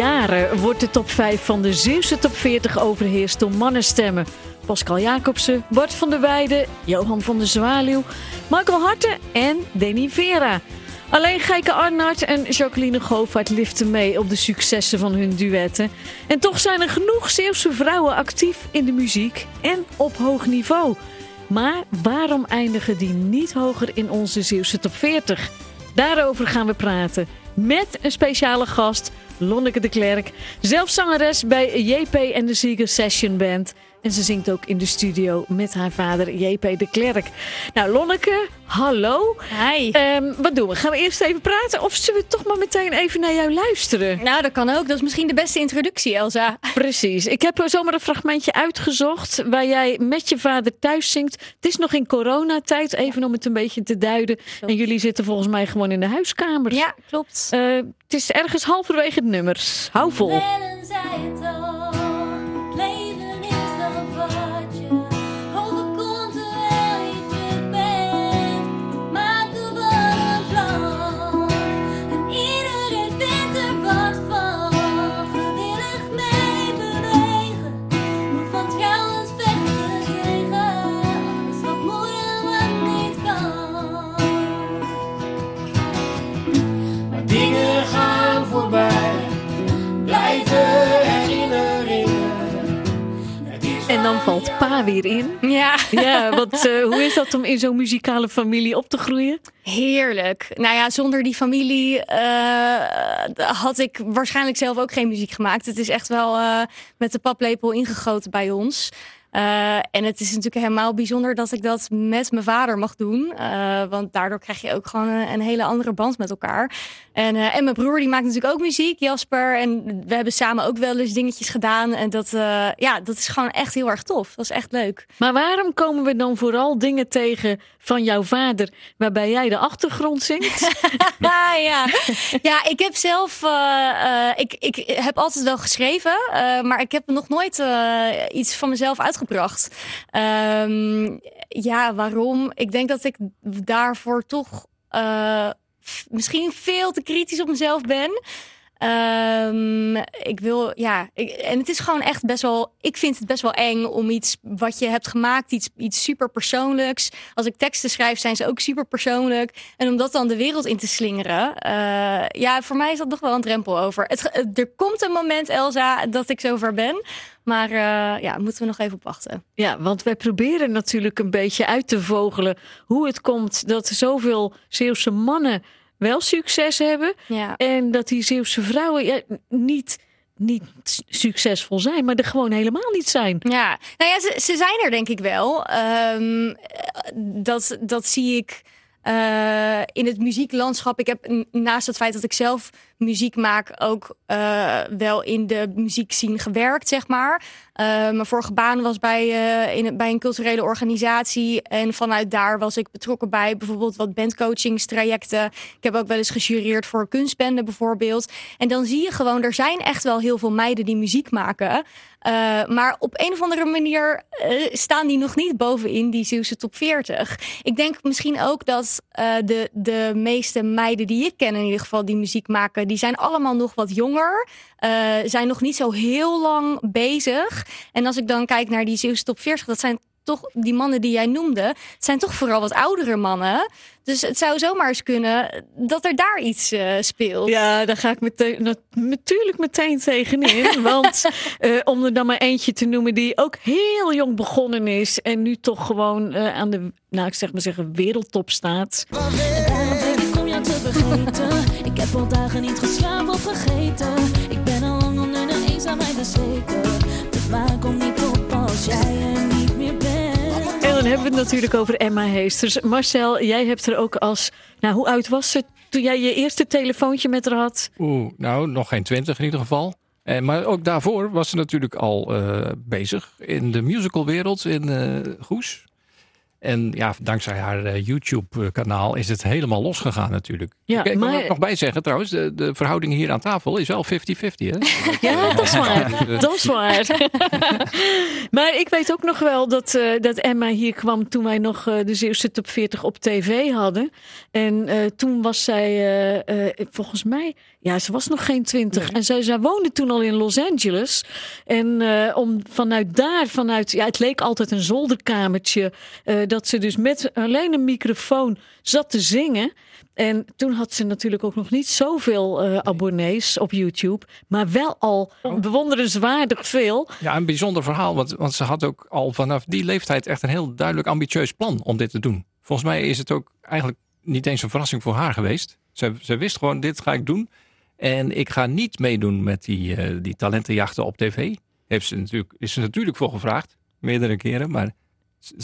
Jaren wordt de top 5 van de Zeeuwse top 40 overheerst door mannenstemmen. Pascal Jacobsen, Bart van der Weijden, Johan van der Zwaluw, Michael Harten en Denny Vera. Alleen Geike Arnard en Jacqueline Govaert liften mee op de successen van hun duetten. En toch zijn er genoeg Zeeuwse vrouwen actief in de muziek en op hoog niveau. Maar waarom eindigen die niet hoger in onze Zeeuwse top 40? Daarover gaan we praten met een speciale gast, Lonneke de Klerk. Zelf zangeres bij JP en de Zieger Session Band. En ze zingt ook in de studio met haar vader JP de Klerk. Nou, Lonneke, hallo. Hi. Ehm, wat doen we? Gaan we eerst even praten of zullen we toch maar meteen even naar jou luisteren? Nou, dat kan ook. Dat is misschien de beste introductie, Elsa. Precies. Ik heb zomaar een fragmentje uitgezocht waar jij met je vader thuis zingt. Het is nog in coronatijd, even om het een beetje te duiden. En jullie zitten volgens mij gewoon in de huiskamer. Ja, klopt. Uh, het is ergens halverwege het nummers. Hou vol. Zei het al, dan valt pa weer in. Ja, Ja, want eh, hoe is dat om in zo'n muzikale familie op te groeien? heerlijk. Nou ja, zonder die familie eh, had ik waarschijnlijk zelf ook geen muziek gemaakt. Het is echt wel eh, met de paplepel ingegoten bij ons. Eh, en het is natuurlijk helemaal bijzonder dat ik dat met mijn vader mag doen. Eh, want daardoor krijg je ook gewoon een, een hele andere band met elkaar. En, eh, en mijn broer die maakt natuurlijk ook muziek, Jasper. En we hebben samen ook wel eens dingetjes gedaan. En dat, ja, dat is gewoon echt heel erg tof. Dat is echt leuk. Maar waarom komen we dan vooral dingen tegen van jouw vader waarbij jij de achtergrond zingt? Ah, ja. ja, ik heb zelf. ik, ik heb altijd wel geschreven, maar ik heb nog nooit iets van mezelf uitgebracht. Ehm, ja, waarom? Ik denk dat ik daarvoor toch eh, misschien veel te kritisch op mezelf ben. Ehm, ik wil, ja, ik, en het is gewoon echt best wel. Ik vind het best wel eng om iets wat je hebt gemaakt, iets, iets super persoonlijks. Als ik teksten schrijf, zijn ze ook super persoonlijk. En om dat dan de wereld in te slingeren, eh, ja, voor mij is dat nog wel een drempel over. Er komt een moment, Elsa, dat ik zover ben. Maar eh, ja, moeten we nog even op wachten. Ja, want wij proberen natuurlijk een beetje uit te vogelen hoe het komt dat zoveel Zeeuwse mannen wel succes hebben. Ja. En dat die Zeeuwse vrouwen ja, niet, niet succesvol zijn, maar er gewoon helemaal niet zijn. Ja, nou ja, ze, ze zijn er denk ik wel. Ehm, dat, dat zie ik eh, in het muzieklandschap. Ik heb naast het feit dat ik zelf muziek maak, ook eh, wel in de muziekscene gewerkt, zeg maar. Eh, mijn vorige baan was bij, in, bij een culturele organisatie. En vanuit daar was ik betrokken bij bijvoorbeeld wat bandcoachingstrajecten. Ik heb ook wel eens gejureerd voor kunstbenden bijvoorbeeld. En dan zie je gewoon, er zijn echt wel heel veel meiden die muziek maken. Eh, maar op een of andere manier eh, staan die nog niet bovenin die Zeeuwse top 40. Ik denk misschien ook dat eh, de, de meeste meiden die ik ken, in ieder geval die muziek maken, die zijn allemaal nog wat jonger. zijn nog niet zo heel lang bezig. En als ik dan kijk naar die Zeeuwse top 40, dat zijn toch die mannen die jij noemde, het zijn toch vooral wat oudere mannen. Dus het zou zomaar eens kunnen dat er daar iets eh, speelt. Ja, daar ga ik meteen, nat- natuurlijk meteen tegenin. Want eh, om er dan maar eentje te noemen die ook heel jong begonnen is. En nu toch gewoon eh, aan de, nou ik zeg maar zeggen, wereldtop staat. Ik om jou te vergeten. Ik heb al dagen niet geslapen of vergeten. Ik ben al lang onder de eenzaamheid bezweken. De waar komt niet op als jij er dan hebben we het natuurlijk over Emma Heesters. Marcel, jij hebt er ook als, nou hoe oud was ze toen jij je eerste telefoontje met haar had? Oeh, nou, nog geen twintig in ieder geval. Eh, maar ook daarvoor was ze natuurlijk al eh, bezig in de musicalwereld in eh, Goes. En ja, dankzij haar eh, YouTube-kanaal is het helemaal losgegaan natuurlijk. Ja, ik ik wil er nog bij zeggen trouwens, de, de verhouding hier aan tafel is wel 50-50 hè? Ja, dat is waar. Dus- Dat is waar. maar ik weet ook nog wel dat, eh, dat Emma hier kwam toen wij nog eh, de Zeeuwse top 40 op tv hadden. En toen was zij, volgens mij, Ja, ze was nog geen twintig. En zij, zij woonde toen al in Los Angeles. En eh, om vanuit daar, vanuit, ja, het leek altijd een zolderkamertje. eh, dat ze dus met alleen een microfoon zat te zingen. En toen had ze natuurlijk ook nog niet zoveel eh, abonnees op YouTube. Maar wel al bewonderenswaardig veel. Ja, een bijzonder verhaal. Want, want ze had ook al vanaf die leeftijd echt een heel duidelijk ambitieus plan om dit te doen. Volgens mij is het ook eigenlijk niet eens een verrassing voor haar geweest. Ze, ze wist gewoon, dit ga ik doen. En ik ga niet meedoen met die, eh, die talentenjachten op tv. Heeft ze natuurlijk, is ze natuurlijk voor gevraagd. Meerdere keren. Maar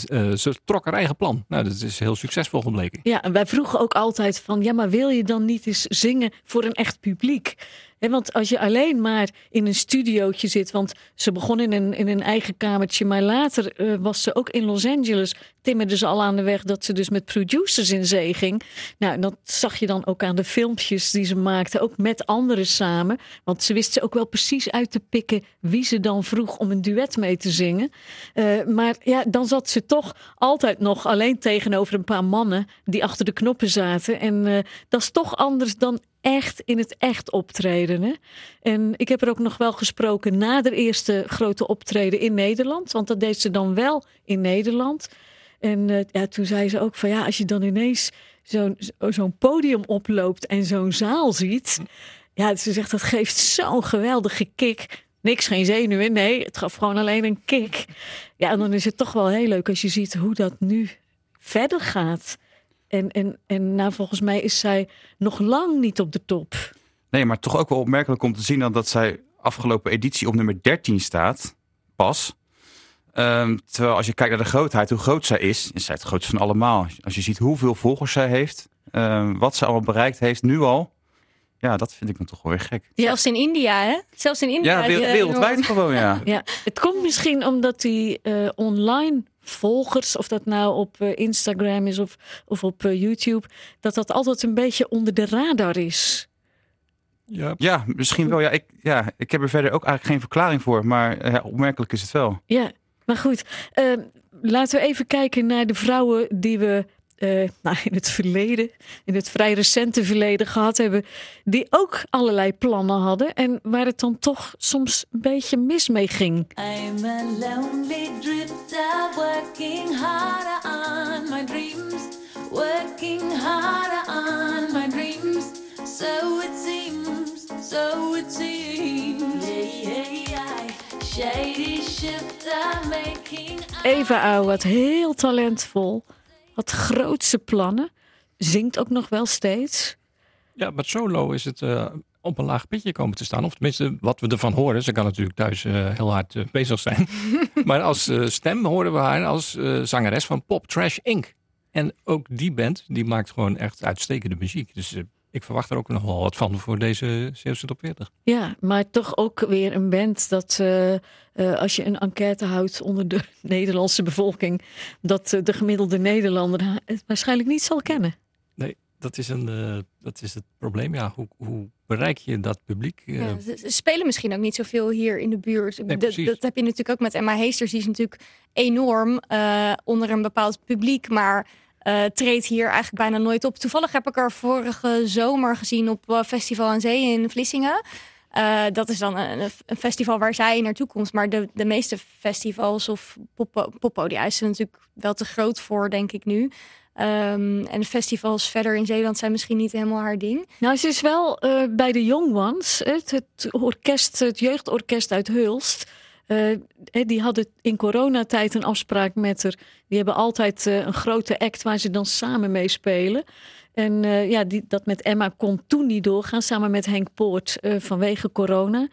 eh, ze trok haar eigen plan. Nou, dat is heel succesvol gebleken. Ja, en wij vroegen ook altijd van, ja, maar wil je dan niet eens zingen voor een echt publiek? Want als je alleen maar in een studiootje zit, want ze begon in een, in een eigen kamertje, maar later eh, was ze ook in Los Angeles, timmerde ze al aan de weg dat ze dus met producers in zee ging. Nou, dat zag je dan ook aan de filmpjes die ze maakte, ook met anderen samen. Want ze wist ze ook wel precies uit te pikken wie ze dan vroeg om een duet mee te zingen. Eh, maar ja, dan zat ze toch altijd nog alleen tegenover een paar mannen die achter de knoppen zaten. En eh, dat is toch anders dan echt in het echt optreden. Hè? En ik heb er ook nog wel gesproken na de eerste grote optreden in Nederland. Want dat deed ze dan wel in Nederland. En eh, ja, toen zei ze ook van ja, als je dan ineens zo'n zo- zo'n podium oploopt en zo'n zaal ziet. Ja, ze zegt dat geeft zo'n geweldige kick. Niks, geen zenuwen. Nee, het gaf gewoon alleen een kick. Ja, en dan is het toch wel heel leuk als je ziet hoe dat nu verder gaat. En, en, en nou, volgens mij is zij nog lang niet op de top. Nee, maar toch ook wel opmerkelijk om te zien dan dat zij afgelopen editie op nummer 13 staat. Pas. Ehm, terwijl als je kijkt naar de grootheid, hoe groot zij is, is zij het grootste van allemaal. Als je ziet hoeveel volgers zij heeft, ehm, wat ze allemaal bereikt heeft nu al. Ja, dat vind ik dan toch wel weer gek. Zelfs in India, hè? Zelfs in India. Ja, wereld- eh, wereldwijd gewoon, ja. Ja, het komt misschien omdat die eh, online volgers, of dat nou op eh, Instagram is of, of op eh, YouTube, dat dat altijd een beetje onder de radar is. Ja, Ja, misschien wel. Ja, ik, ja, ik heb er verder ook eigenlijk geen verklaring voor, maar eh, opmerkelijk is het wel. Ja, maar goed. eh, laten we even kijken naar de vrouwen die we eh, nou, in het verleden, in het vrij recente verleden gehad hebben, die ook allerlei plannen hadden en waar het dan toch soms een beetje mis mee ging. I'm a lonely drifter working harder on my dreams, working harder on my dreams. So it seems, so it seems. Yeah, yeah, yeah. Shady shifter making. Eva Auwat, heel talentvol, had grootse plannen, zingt ook nog wel steeds. Ja, maar solo is het eh, op een laag pitje komen te staan. Of tenminste, wat we ervan horen. Ze kan natuurlijk thuis eh, heel hard eh, bezig zijn. maar als stem horen we haar als zangeres van Pop Trash Inc. En ook die band, die maakt gewoon echt uitstekende muziek. Dus ik verwacht er ook nog wel wat van voor deze Zeeuwse top 40. Ja, maar toch ook weer een band dat eh, eh, als je een enquête houdt onder de Nederlandse bevolking, dat eh, de gemiddelde Nederlander het waarschijnlijk niet zal kennen. Nee, dat is, een, eh, dat is het probleem. Ja, hoe, hoe bereik je dat publiek? Ja, ze, spelen misschien ook niet zoveel hier in de buurt. Nee, dat, heb je natuurlijk ook met Emma Heesters. Die is natuurlijk enorm eh, onder een bepaald publiek. Maar eh, treedt hier eigenlijk bijna nooit op. Toevallig heb ik haar vorige zomer gezien op eh, Festival aan Zee in Vlissingen. Eh, dat is dan een, een festival waar zij naartoe komt. Maar de, de meeste festivals of pop- poppodia is ze natuurlijk wel te groot voor, denk ik nu. Ehm, en festivals verder in Zeeland zijn misschien niet helemaal haar ding. Nou, ze is wel bij de Young Ones, het, het orkest, het jeugdorkest uit Hulst. Eh, die hadden in coronatijd een afspraak met haar. Die hebben altijd eh, een grote act waar ze dan samen mee spelen. En eh, ja, die, dat met Emma kon toen niet doorgaan, samen met Henk Poort vanwege corona.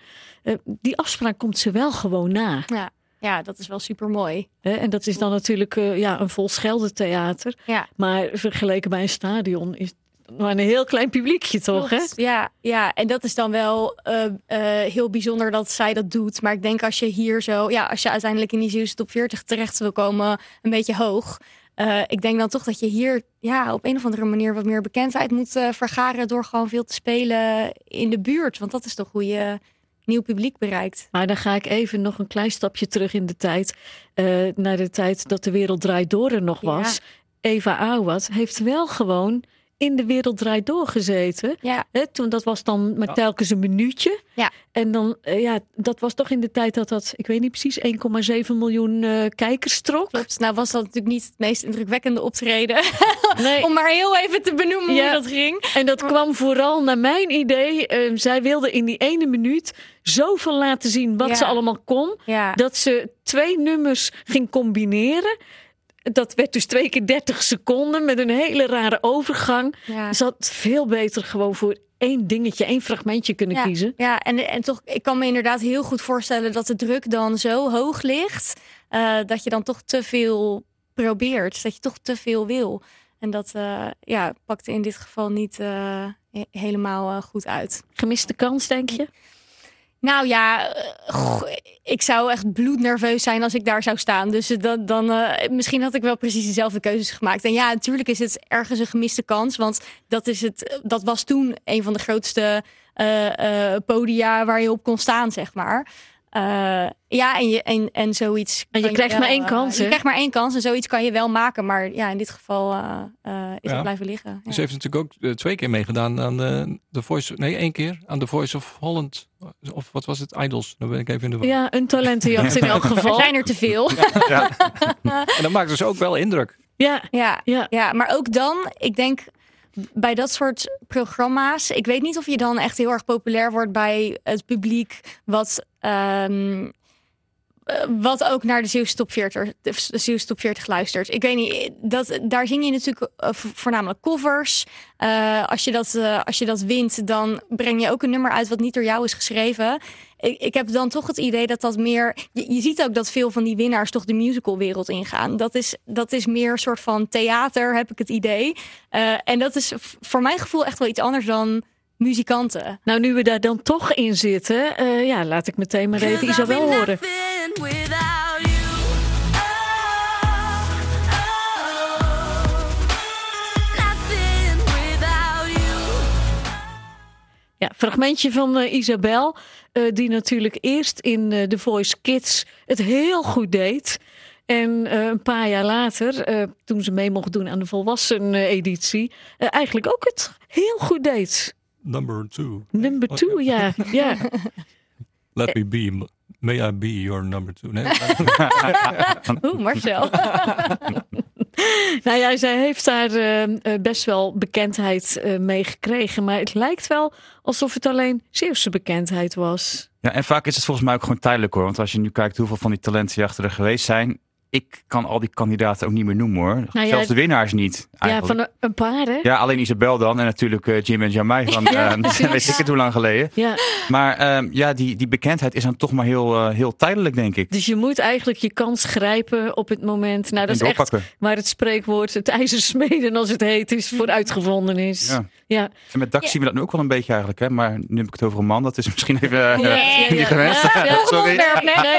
Die afspraak komt ze wel gewoon na. Ja, ja dat is wel super mooi. En dat is dan natuurlijk ja, een vol theater. Ja. Maar vergeleken bij een stadion is maar een heel klein publiekje toch? Hè? Ja, ja, en dat is dan wel eh, eh, heel bijzonder dat zij dat doet. Maar ik denk als je hier zo, ja, als je uiteindelijk in die Zeeuwse top 40 terecht wil komen, een beetje hoog. eh, ik denk dan toch dat je hier ja, op een of andere manier wat meer bekendheid moet vergaren door gewoon veel te spelen in de buurt. Want dat is toch hoe je nieuw publiek bereikt. Maar dan ga ik even nog een klein stapje terug in de tijd. eh, naar de tijd dat de wereld draait door er nog Ja. was. Eva Awad heeft wel gewoon in de wereld draait doorgezeten. Ja, Hè, toen, dat was dan met Ja. telkens een minuutje. Ja. En dan, eh, ja, dat was toch in de tijd dat dat, ik weet niet precies, 1,7 miljoen eh, kijkers trok. klopt. Nou was dat natuurlijk niet het meest indrukwekkende optreden. Nee. Om maar heel even te benoemen Ja. hoe dat ging. En dat kwam vooral naar mijn idee. eh, zij wilde in die ene minuut zoveel laten zien wat Ja. ze allemaal kon. Ja, Dat ze twee nummers ging combineren. Dat werd dus twee keer 30 seconden met een hele rare overgang. ja. Ze had veel beter gewoon voor één dingetje, één fragmentje kunnen ja, kiezen. Ja, en, en toch, ik kan me inderdaad heel goed voorstellen dat de druk dan zo hoog ligt. eh, dat je dan toch te veel probeert. Dat je toch te veel wil. En dat eh, ja, pakte in dit geval niet eh, he- helemaal goed uit. Gemiste kans, denk je? Nou ja, eh, ik zou echt bloednerveus zijn als ik daar zou staan. Dus eh, dan, dan eh, misschien had ik wel precies dezelfde keuzes gemaakt. En ja, natuurlijk is het ergens een gemiste kans. Want dat, is het, dat was toen een van de grootste eh, eh, podia waar je op kon staan, zeg maar. Eh, ja, en, je, en, en zoiets. En je krijgt wel, maar één eh, kans, je krijgt maar één kans en zoiets kan je wel maken. Maar ja, in dit geval eh, eh, is Ja. het blijven liggen. Ja. Ze heeft natuurlijk ook twee keer meegedaan aan de, de Voice... Nee, één keer aan The Voice of Holland. Of wat was het? Idols. Dan ben ik even in de war. Ja, een talentenjacht in elk Er geval. zijn er te veel. Ja. En dat maakt dus ook wel indruk. Ja, Ja, ja. ja, maar ook dan, ik denk bij dat soort programma's, ik weet niet of je dan echt heel erg populair wordt bij het publiek wat. ehm, eh, wat ook naar de Zeeuwse top 40, de Zeeuwse top 40 luistert. Ik weet niet, dat, daar zing je natuurlijk eh, vo- voornamelijk covers. Eh, als, je dat, als je dat wint, dan breng je ook een nummer uit wat niet door jou is geschreven. Ik, ik heb dan toch het idee dat dat meer... Je, je ziet ook dat veel van die winnaars toch de musicalwereld ingaan. Dat is, dat is meer een soort van theater, heb ik het idee. Eh, en dat is voor mijn gevoel echt wel iets anders dan muzikanten. Nou, nu we daar dan toch in zitten, eh, ja, laat ik meteen maar even Isabel horen. Ja, fragmentje van eh, Isabel, eh, die natuurlijk eerst in eh The Voice Kids het heel goed deed. En eh, een paar jaar later, eh, toen ze mee mocht doen aan de volwassen editie, eh, eigenlijk ook het heel goed deed. Number two. Number two, ja. ja. Let me be. May I be your number two? Nee, Oeh, Marcel. Nou ja, zij heeft daar eh, eh, best wel bekendheid eh, mee gekregen. Maar het lijkt wel alsof het alleen Zeeuwse bekendheid was. Ja, en vaak is het volgens mij ook gewoon tijdelijk hoor. Want als je nu kijkt hoeveel van die talentenjachten er geweest zijn. Ik kan al die kandidaten ook niet meer noemen hoor. ja, Zelfs de winnaars niet. Ja, Eigenlijk. van een, paar, hè? Ja, alleen Isabel dan. En natuurlijk eh, Jim en Jamai van Ja, eh, weet ik het hoe lang geleden. Ja, Maar ehm, ja, die, die bekendheid is dan toch maar heel, eh, heel tijdelijk, denk ik. dus je moet eigenlijk je kans grijpen op het moment. Nou, dat En is echt waar het spreekwoord het ijzer smeden als het heet is voor uitgevonden is. Ja. Ja. En met Dax Ja. zien we dat nu ook wel een beetje eigenlijk. Hè? Maar nu heb ik het over een man. Dat is misschien even Ja, niet ja, gewenst. ja, ja. Sorry. Onderwerp, nee, nee.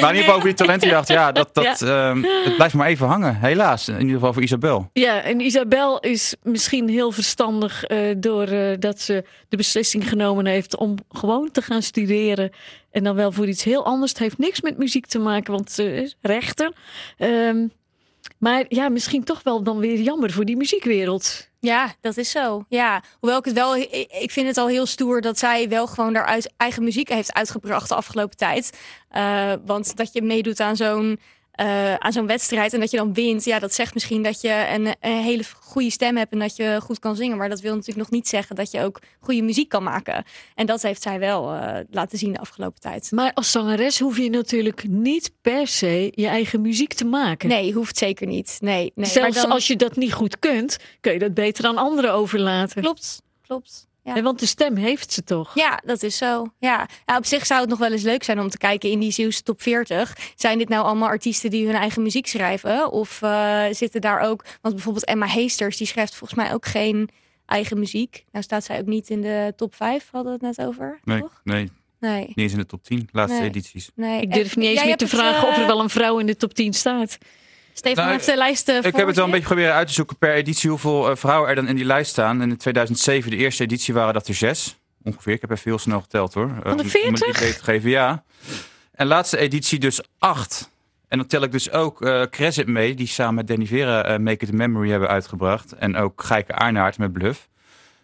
Maar in ieder geval over die talentenjacht. Ja, dat, dat, ehm, het blijft maar even hangen. Helaas. In ieder geval voor Isabel. Ja, en Isabel is misschien heel verstandig eh doordat dat ze de beslissing genomen heeft om gewoon te gaan studeren. En dan wel voor iets heel anders. Het heeft niks met muziek te maken, want ze is rechter. Ehm, maar ja, misschien toch wel dan weer jammer voor die muziekwereld. Ja, dat is zo. Ja, hoewel ik het wel, ik vind het al heel stoer dat zij wel gewoon uit, eigen muziek heeft uitgebracht de afgelopen tijd. Eh, want dat je meedoet aan zo'n eh, aan zo'n wedstrijd en dat je dan wint, ja, dat zegt misschien dat je een, een hele goede stem hebt en dat je goed kan zingen. Maar dat wil natuurlijk nog niet zeggen dat je ook goede muziek kan maken. En dat heeft zij wel eh, laten zien de afgelopen tijd. Maar als zangeres hoef je natuurlijk niet per se je eigen muziek te maken. Nee, hoeft zeker niet. Nee, nee. Zelfs maar dan... als je dat niet goed kunt, kun je dat beter aan anderen overlaten. Klopt, klopt. Ja. Nee, want de stem heeft ze toch? Ja, dat is zo. Ja. ja, op zich zou het nog wel eens leuk zijn om te kijken in die Zeeuwse top 40. Zijn dit nou allemaal artiesten die hun eigen muziek schrijven? Of eh, zitten daar ook... Want bijvoorbeeld Emma Heesters, die schrijft volgens mij ook geen eigen muziek. Nou staat zij ook niet in de top 5, hadden we het net over, Nee, toch? nee, Nee, niet eens in de top 10. Laatste Nee. edities. nee. Ik durf niet eens Jij meer te vragen of er eh, wel een vrouw in de top 10 staat. Stefan Nou, heeft de lijst eh, Ik heb het wel een beetje proberen uit te zoeken per editie hoeveel eh, vrouwen er dan in die lijst staan. In 2007, de eerste editie, waren dat er zes. Ongeveer. Ik heb even heel snel geteld hoor. Eh, Van de om- Om een 40? idee te geven, ja. En laatste editie dus acht. En dan tel ik dus ook eh Crescent mee, die samen met Danny Vera eh, Make It a Memory hebben uitgebracht. En ook Gijke Aarnaert met Bluff.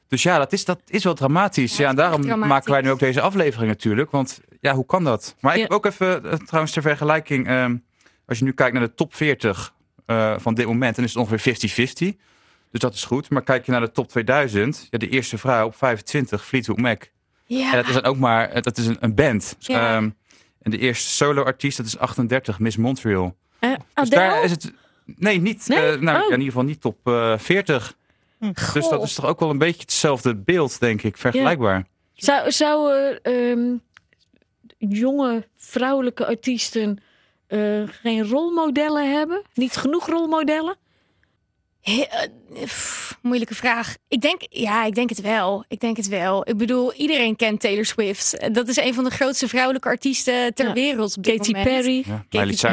Dus ja, dat is, dat is wel dramatisch. Ja, en daarom dramatisch. maken wij nu ook deze aflevering natuurlijk. Want ja, hoe kan dat? Maar ik Ja. heb ook even, eh, trouwens ter vergelijking, ehm, als je nu kijkt naar de top 40 eh, van dit moment, dan is het ongeveer 50-50. Dus dat is goed. Maar kijk je naar de top 2000, ja, de eerste vrouw op 25, Fleetwood Mac. Ja. En dat is dan ook maar, eh, dat is een, een band. Ja. Ehm, en de eerste solo-artiest, dat is 38, Miss Montreal. Dus Adele? daar is het. Nee, niet. Nee? nou, Oh. ja, in ieder geval niet top eh 40. Dus dat Goh. is toch ook wel een beetje hetzelfde beeld, denk ik. Vergelijkbaar. Zou, zouden ehm, jonge vrouwelijke artiesten eh, geen rolmodellen hebben? Niet genoeg rolmodellen? He- eh, pff, moeilijke vraag. Ik denk, ja, ik denk het wel. Ik denk het wel. Ik bedoel, iedereen kent Taylor Swift. Eh, Dat is een van de grootste vrouwelijke artiesten ter Ja. wereld op dit Katy moment. Perry? Ja, Beyoncé.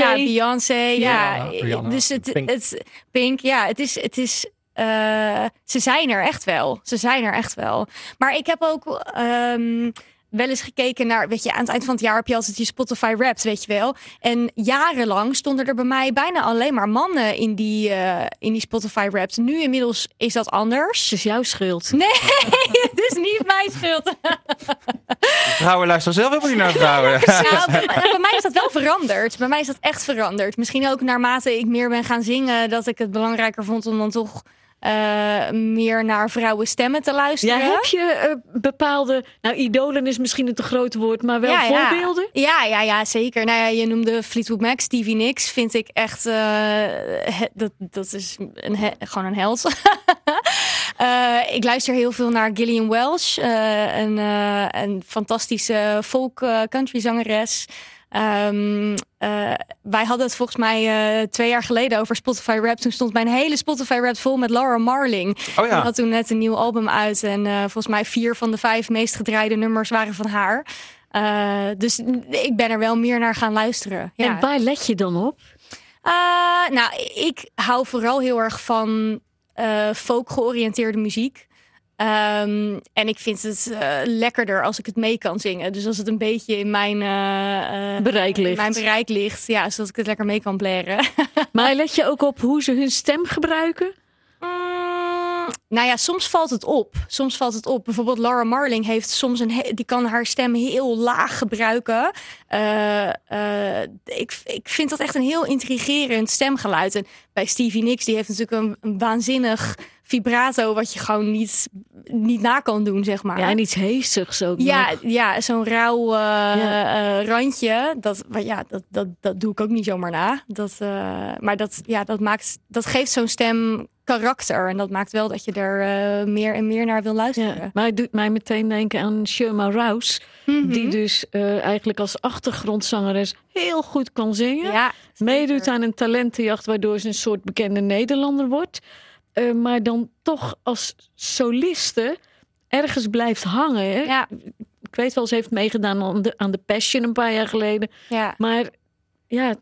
Ja, Beyoncé. Ja, Ja, dus het, Pink. het Pink, ja, het is, het is. eh, ze zijn er echt wel. Ze zijn er echt wel. Maar ik heb ook ehm, wel eens gekeken naar, weet je, aan het eind van het jaar heb je altijd je Spotify Wrapped, weet je wel. En jarenlang stonden er bij mij bijna alleen maar mannen in die, eh, in die Spotify Wrapped. Nu inmiddels is dat anders. Het is jouw schuld. Nee, het is niet mijn schuld. Vrouwen luisteren zelf helemaal niet naar vrouwen. Nou, bij, bij mij is dat wel veranderd. Bij mij is dat echt veranderd. Misschien ook naarmate ik meer ben gaan zingen, dat ik het belangrijker vond om dan toch eh, meer naar vrouwen stemmen te luisteren. Ja, heb je eh, bepaalde, nou idolen is misschien een te groot woord, maar wel Ja, voorbeelden? Ja, ja, ja, zeker. Nou ja, je noemde Fleetwood Mac, Stevie Nicks. Vind ik echt, eh, he- dat, dat is een he- gewoon een held. Ik luister heel veel naar Gillian Welsh, een, een fantastische folk country zangeres. Ehm, eh, wij hadden het volgens mij eh, twee jaar geleden over Spotify Rap. Toen stond mijn hele Spotify Rap vol met Laura Marling. Oh Die ja, had toen net een nieuw album uit. En eh, volgens mij vier van de vijf meest gedraaide nummers waren van haar. Eh, dus ik ben er wel meer naar gaan luisteren. Ja. En waar let je dan op? Eh, nou, ik hou vooral heel erg van eh folk georiënteerde muziek. Ehm, en ik vind het eh, lekkerder als ik het mee kan zingen. Dus als het een beetje in mijn, eh, eh, Bereik ligt. in mijn bereik ligt. Ja, zodat ik het lekker mee kan blaren. Maar let je ook op hoe ze hun stem gebruiken? Mm, nou ja, soms valt het op. Soms valt het op. Bijvoorbeeld Laura Marling heeft soms een, die kan haar stem heel laag gebruiken. Eh, eh, ik, ik vind dat echt een heel intrigerend stemgeluid. En bij Stevie Nicks, die heeft natuurlijk een, een waanzinnig vibrato wat je gewoon niet, niet na kan doen, zeg maar. Ja, en iets heesigs ook Ja, nog. ja zo'n rauw eh, Ja. randje. Dat, maar ja, dat, dat, dat doe ik ook niet zomaar na. Dat, maar dat, ja, dat, maakt, dat geeft zo'n stem karakter. En dat maakt wel dat je er eh, meer en meer naar wil luisteren. Ja, maar het doet mij meteen denken aan Sherma Rouse. Mhm. Die dus eh, eigenlijk als achtergrondzangeres heel goed kan zingen. ja, Meedoet aan een talentenjacht waardoor ze een soort bekende Nederlander wordt. Eh, maar dan toch als soliste ergens blijft hangen. Hè? Ja, Ik weet wel, ze heeft meegedaan aan de, aan de Passion een paar jaar geleden. ja. Maar ja, het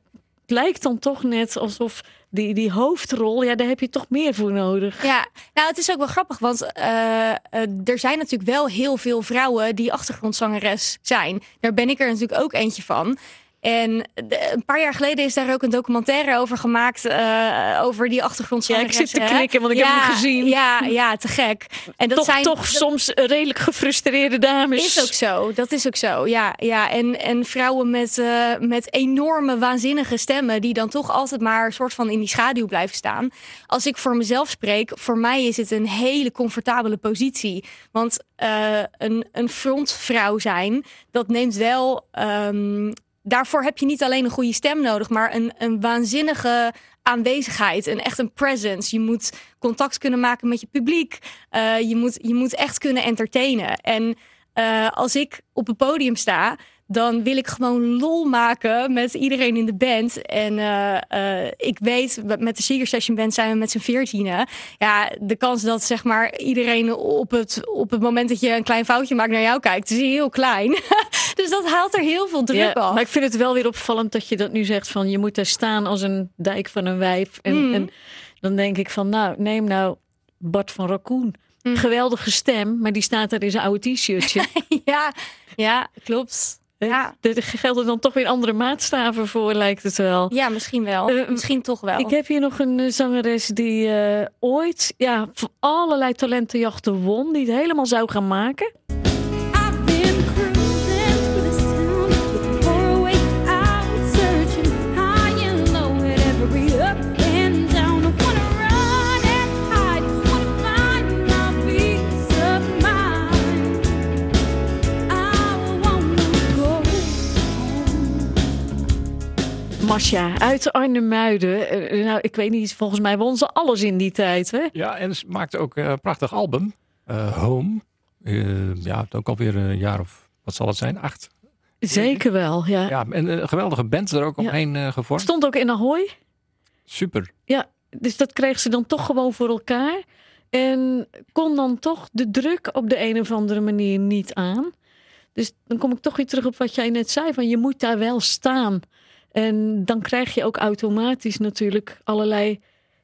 lijkt dan toch net alsof die, die hoofdrol, ja, daar heb je toch meer voor nodig. Ja, nou het is ook wel grappig, want eh, eh, er zijn natuurlijk wel heel veel vrouwen die achtergrondzangeres zijn. Daar ben ik er natuurlijk ook eentje van. En de- een paar jaar geleden is daar ook een documentaire over gemaakt, eh, over die Ja, achtergrondzangeres. ik zit te knikken, want ik heb hem gezien. Ja, ja, te gek. En dat toch zijn toch soms redelijk gefrustreerde dames. Is ook zo, dat is ook zo. Ja, ja. En, en vrouwen met, eh, met enorme, waanzinnige stemmen, die dan toch altijd maar een soort van in die schaduw blijven staan. Als ik voor mezelf spreek, voor mij is het een hele comfortabele positie. Want eh, een, een frontvrouw zijn, dat neemt wel. ehm, daarvoor heb je niet alleen een goede stem nodig, maar een, een waanzinnige aanwezigheid. En echt een presence. Je moet contact kunnen maken met je publiek. Eh, je, moet, je moet echt kunnen entertainen. En eh, als ik op het podium sta, dan wil ik gewoon lol maken met iedereen in de band. En eh, ik weet, met de Seeger Session Band zijn we met z'n veertienen. Ja, de kans dat zeg maar iedereen op het, op het moment dat je een klein foutje maakt naar jou kijkt, is heel klein. dus dat haalt er heel veel druk Ja, af. maar ik vind het wel weer opvallend dat je dat nu zegt van je moet daar staan als een dijk van een wijf. En, Mm. en dan denk ik van nou, neem nou Bart van Raccoon. Mm. Geweldige stem, maar die staat daar in zijn oude t-shirtje. ja, ja, klopt. Ja. Er gelden dan toch weer andere maatstaven voor, lijkt het wel. Ja, misschien wel. Eh, misschien toch wel. Ik heb hier nog een eh, zangeres die eh, ooit ja, voor allerlei talentenjachten won. Die het helemaal zou gaan maken. Masja uit Arnhemuiden. Eh, nou, ik weet niet, volgens mij won ze alles in die tijd. Hè? Ja, en ze maakte ook eh, een prachtig album. eh, Home. Ja, ook alweer een jaar of, wat zal het zijn? Acht. Zeker wel, ja. Ja, en een geweldige band er ook Ja. omheen gevormd. Stond ook in Ahoy. Super. Ja, dus dat kreeg ze dan toch gewoon voor elkaar. En kon dan toch de druk op de een of andere manier niet aan. Dus dan kom ik toch weer terug op wat jij net zei: van je moet daar wel staan. En dan krijg je ook automatisch natuurlijk allerlei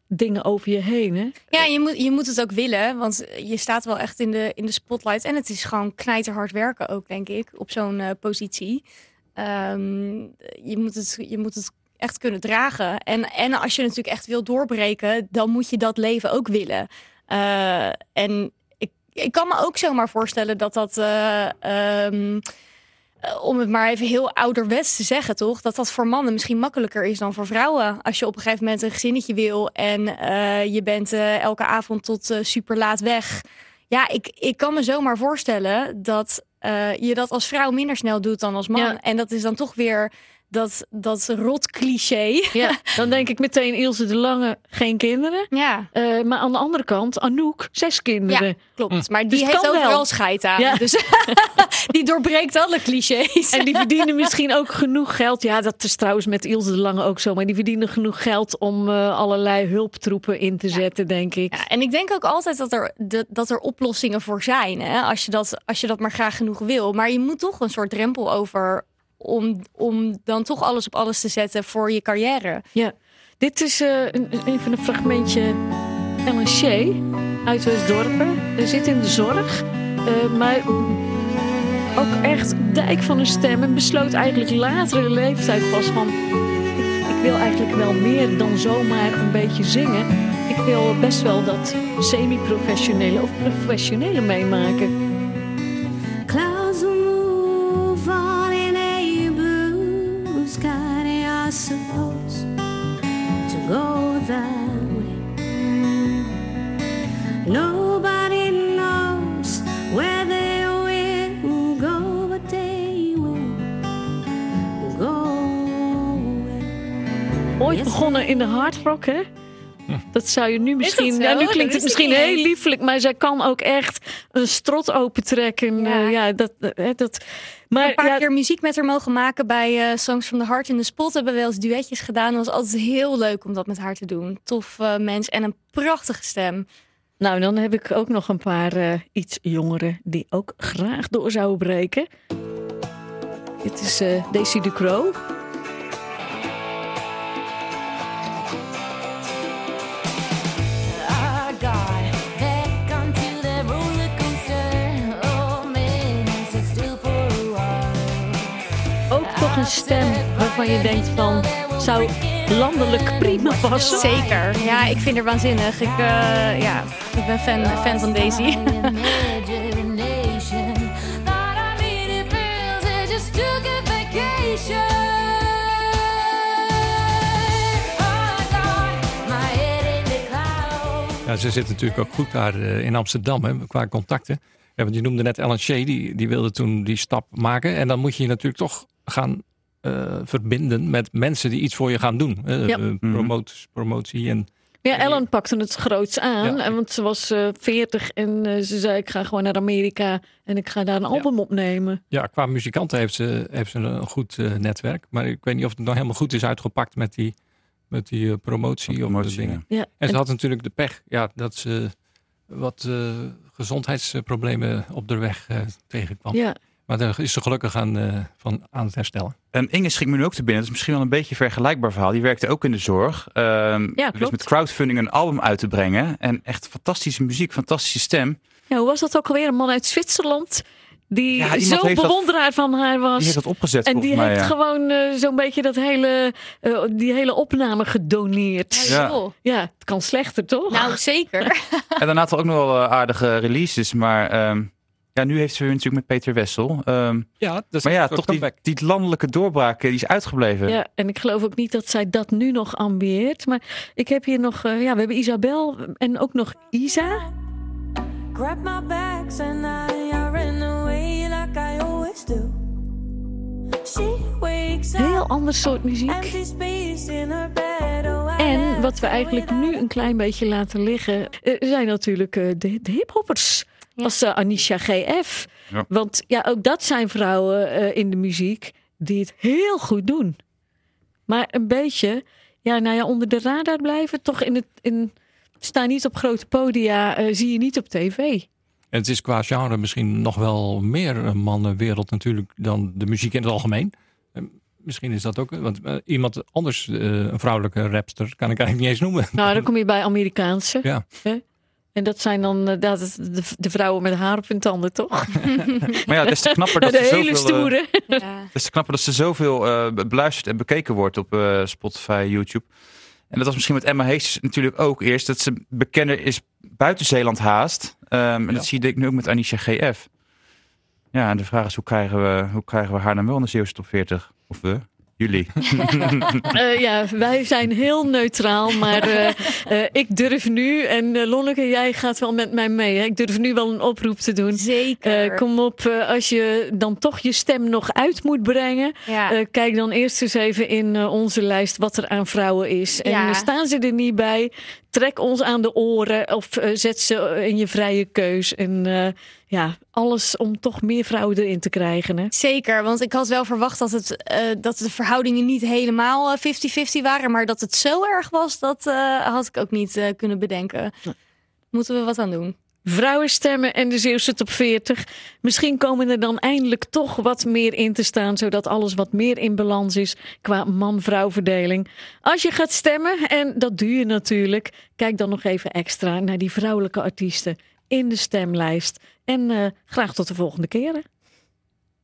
dingen over je heen. Hè? Ja, je moet, je moet het ook willen, want je staat wel echt in de, in de spotlight. En het is gewoon knijterhard werken ook, denk ik, op zo'n eh, positie. Ehm, je, moet het, je moet het echt kunnen dragen. En, en als je natuurlijk echt wil doorbreken, dan moet je dat leven ook willen. Eh, en ik, ik kan me ook zomaar voorstellen dat dat... eh, ehm, eh, om het maar even heel ouderwets te zeggen, toch? Dat dat voor mannen misschien makkelijker is dan voor vrouwen. Als je op een gegeven moment een gezinnetje wil en eh, je bent eh, elke avond tot eh, super laat weg. Ja, ik, ik kan me zomaar voorstellen dat eh, je dat als vrouw minder snel doet dan als man. Ja. En dat is dan toch weer dat, dat rot cliché. Ja, dan denk ik meteen Ilse de Lange, geen kinderen. Ja, Eh, maar aan de andere kant, Anouk, zes kinderen. klopt. Maar die Dus heeft kan wel. scheid aan. Ja. Dus die doorbreekt alle clichés. En die verdienen misschien ook genoeg geld. Ja, dat is trouwens met Ilse de Lange ook zo. Maar die verdienen genoeg geld om eh, allerlei hulptroepen in te zetten, denk ik. Ja, en ik denk ook altijd dat er, de- dat er oplossingen voor zijn. Hè? Als, je dat, als je dat maar graag genoeg wil. Maar je moet toch een soort drempel over. Om, om dan toch alles op alles te zetten voor je carrière. Ja, dit is eh, een, even een fragmentje Shea uit Westdorpen. Ze zit in de zorg, eh, maar ook echt dijk van een stem. En besloot eigenlijk latere leeftijd pas van... Ik wil eigenlijk wel meer dan zomaar een beetje zingen. Ik wil best wel dat semi-professionele of professionele meemaken. Begonnen in de hardrock, hè? Dat zou je nu misschien. Ja, nu Dat klinkt het misschien heel liefelijk, maar zij kan ook echt een strot opentrekken. Ja. Ja, ja dat, eh, dat. Maar een paar ja, keer muziek met haar mogen maken bij eh, Songs from the Heart in de Spot. Hebben we wel eens duetjes gedaan. Het was altijd heel leuk om dat met haar te doen. Tof mens en een prachtige stem. Nou, dan heb ik ook nog een paar iets jongeren die ook graag door zouden breken. Dit is Daisy Ducro. Oh een stem waarvan je denkt van zou landelijk prima passen. Zeker. Ja, ik vind haar waanzinnig. Ik, eh, ja, ik ben fan, fan van Daisy. Ja, ze zit natuurlijk ook goed daar eh, in Amsterdam hè, qua contacten. Ja, want je noemde net Ellen Shea, die, die wilde toen die stap maken. En dan moet je je natuurlijk toch gaan eh, verbinden met mensen die iets voor je gaan doen. Ja. Eh, promoot- promotie en Ja, Ellen pakte het groots aan. Ja. En Want ze was eh 40 en eh, ze zei: Ik ga gewoon naar Amerika en ik ga daar een album opnemen. ja, qua muzikanten heeft ze, heeft ze een goed eh, netwerk. Maar ik weet niet of het nog helemaal goed is uitgepakt met die, met die promotie, Promotie, of dingen. Ja. En ze had natuurlijk de pech ja, dat ze wat eh, gezondheidsproblemen op de weg eh, tegenkwam. ja. Maar daar is ze gelukkig aan, eh, van, aan het herstellen. En Inge schiet me nu ook te binnen. Dat is misschien wel een beetje een vergelijkbaar verhaal. Die werkte ook in de zorg. Ehm Ja, dus met crowdfunding een album uit te brengen. En echt fantastische muziek, fantastische stem. Ja, hoe was dat ook alweer? Een man uit Zwitserland die zo dat- bewonderaar van haar Die was. heeft dat opgezet En die mij. heeft ja. gewoon eh, zo'n beetje dat hele, eh, die hele opname gedoneerd. Ja. Ja, het kan slechter toch? Nou, zeker. En daarna had er ook nog wel aardige releases. Maar ehm, ja, nu heeft ze weer natuurlijk met Peter Wessel. Ehm, Ja, dat is maar ja, toch die, die landelijke doorbraak eh, die is uitgebleven. Ja, en ik geloof ook niet dat zij dat nu nog ambieert. Maar ik heb hier nog, eh, ja, we hebben Isabel en ook nog Isa. Grab my bags and I, I ran away like I always do. She wakes Heel ander soort muziek. Oh, En wat we eigenlijk nu een klein beetje laten liggen, eh, zijn natuurlijk eh, de, de hiphoppers. Ja. Als eh, Anisha GF. Ja. Want ja, ook dat zijn vrouwen eh, in de muziek die het heel goed doen. Maar een beetje, ja, nou ja, onder de radar blijven. Toch in het, in, staan niet op grote podia, eh, zie je niet op tv. En het is qua genre misschien nog wel meer een mannenwereld natuurlijk dan de muziek in het algemeen. Misschien is dat ook, want iemand anders, eh, een vrouwelijke rapster, kan ik eigenlijk niet eens noemen. Nou, dan kom je bij Amerikaanse. Ja. Hè? En dat zijn dan eh, dat, de, de vrouwen met haar op hun tanden, toch? Maar ja, des te knapper dat de ze hele zoveel, eh, stoere. Ja. des te knapper dat ze zoveel eh, beluisterd en bekeken wordt op eh, Spotify, YouTube. En dat was misschien met Emma Hees natuurlijk ook eerst. Dat ze bekender is buiten Zeeland haast. Ehm, en Ja. dat zie ik nu ook met Anisha GF. Ja, en de vraag is hoe krijgen we, hoe krijgen we haar dan wel in de Zeeuwse top 40? Of we? Jullie. Eh, ja, wij zijn heel neutraal, maar eh, eh, ik durf nu, en Lonneke, jij gaat wel met mij mee. Hè? Ik durf nu wel een oproep te doen. Zeker. Eh, kom op, eh, als je dan toch je stem nog uit moet brengen. ja. eh, kijk dan eerst eens even in eh, onze lijst wat er aan vrouwen is. En Ja. staan ze er niet bij, trek ons aan de oren of zet ze in je vrije keus. En eh, ja, alles om toch meer vrouwen erin te krijgen. Hè? Zeker, want ik had wel verwacht dat, het, eh, dat de verhoudingen niet helemaal eh, 50-50 waren. Maar dat het zo erg was, dat eh, had ik ook niet eh, kunnen bedenken. Moeten we wat aan doen? Vrouwenstemmen en de Zeeuwse top 40. Misschien komen er dan eindelijk toch wat meer in te staan, zodat alles wat meer in balans is qua man-vrouw verdeling. Als je gaat stemmen, en dat doe je natuurlijk, kijk dan nog even extra naar die vrouwelijke artiesten in de stemlijst. En eh, graag tot de volgende keren.